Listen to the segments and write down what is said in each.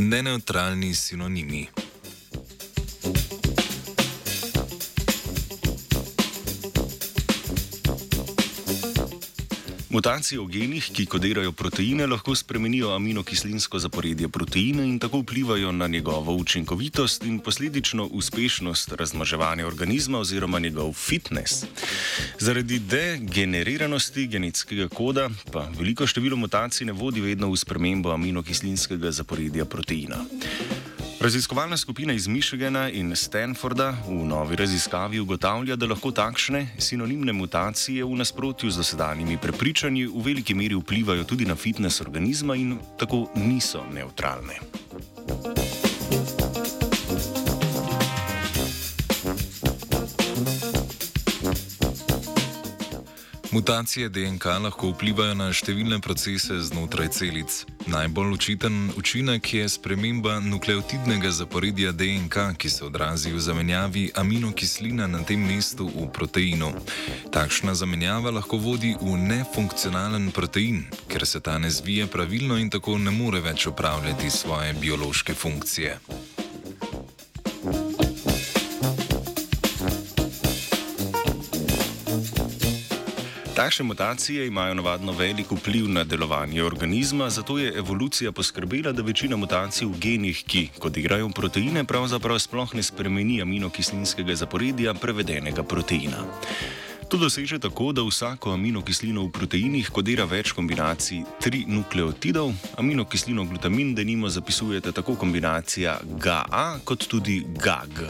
neneutralni sinonimi. Mutacije v genih, ki kodirajo proteine, lahko spremenijo aminokislinsko zaporedje proteina in tako vplivajo na njegovo učinkovitost in posledično uspešnost razmnoževanja organizma oziroma njegov fitness. Zaradi degeneriranosti genetskega koda pa veliko število mutacij ne vodi vedno v spremembo aminokislinskega zaporedja proteina. Raziskovalna skupina iz Michigana in Stanforda v novi raziskavi ugotavlja, da lahko takšne sinonimne mutacije v nasprotju z dosedanjimi prepričanji v veliki meri vplivajo tudi na fitness organizma in tako niso neutralne. Mutacije DNK lahko vplivajo na številne procese znotraj celic. Najbolj očiten učinek je sprememba nukleotidnega zaporedja DNK, ki se odrazi v zamenjavi aminokisline na tem mestu v proteinu. Takšna zamenjava lahko vodi v nefunkcionalen protein, ker se ta ne zvije pravilno in tako ne more več upravljati svoje biološke funkcije. Takšne mutacije imajo navadno velik vpliv na delovanje organizma, zato je evolucija poskrbela, da večina mutacij v genih, ki kodirajo proteine, pravzaprav sploh ne spremeni aminokislinskega zaporedja prevedenega proteina. To doseže tako, da vsako aminokislino v proteinih kodira več kombinacij tri nukleotidov. Aminokislino glutamin denimo zapisujete tako kombinacija GA kot tudi GAG.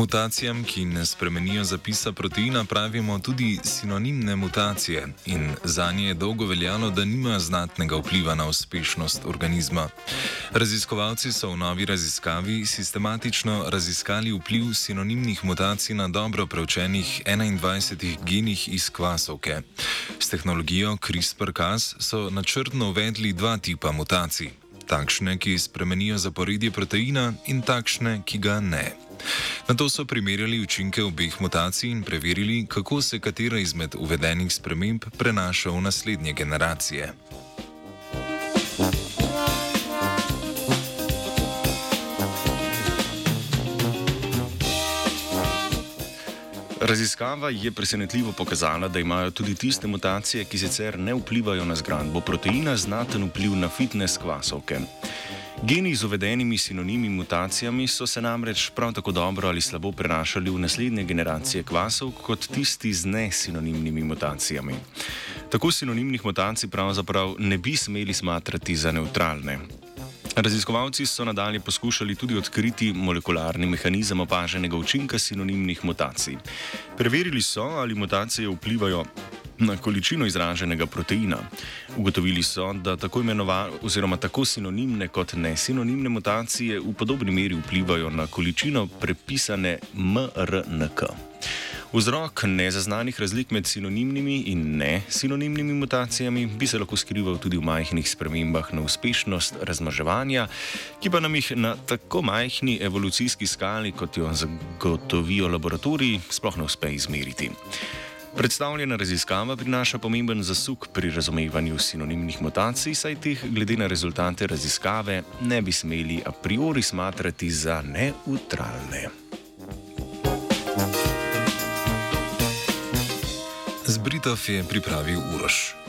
Mutacijam, ki ne spremenijo zapisa proteina, pravimo tudi sinonimne mutacije in za nje je dolgo veljalo, da nimajo znatnega vpliva na uspešnost organizma. Raziskovalci so v novi raziskavi sistematično raziskali vpliv sinonimnih mutacij na dobro preučenih 21 genih iz kvasovke. S tehnologijo CRISPR-Cas so načrtno uvedli dva tipa mutacij. Takšne, ki spremenijo zaporedje proteina, in takšne, ki ga ne. Na to so primerjali učinke obeh mutacij in preverili, kako se katera izmed uvedenih sprememb prenaša v naslednje generacije. Raziskava je presenetljivo pokazala, da imajo tudi tiste mutacije, ki sicer ne vplivajo na zgradbo proteina, znaten vpliv na fitness kvasovke. Geni z uvedenimi sinonimi mutacijami so se namreč prav tako dobro ali slabo prenašali v naslednje generacije kvasov kot tisti z nesinonimnimi mutacijami. Tako sinonimnih mutacij pravzaprav ne bi smeli smatrati za neutralne. Raziskovalci so nadalje poskušali tudi odkriti molekularni mehanizem opaženega učinka sinonimnih mutacij. Preverili so, ali mutacije vplivajo na količino izraženega proteina. Ugotovili so, da tako imenovane, oziroma tako sinonimne kot nesinonimne mutacije v podobni meri vplivajo na količino prepisane MRNK. Vzrok nezaznanih razlik med sinonimnimi in nesinonimnimi mutacijami bi se lahko skrival tudi v majhnih spremembah na uspešnost razmaževanja, ki pa nam jih na tako majhni evolucijski skali, kot jo zagotovijo laboratoriji, sploh ne uspe izmeriti. Predstavljena raziskava prinaša pomemben zasuk pri razumevanju sinonimnih mutacij, saj teh, glede na rezultate raziskave, ne bi smeli a priori smatrati za neutralne. Zbritov je pripravil Uroš.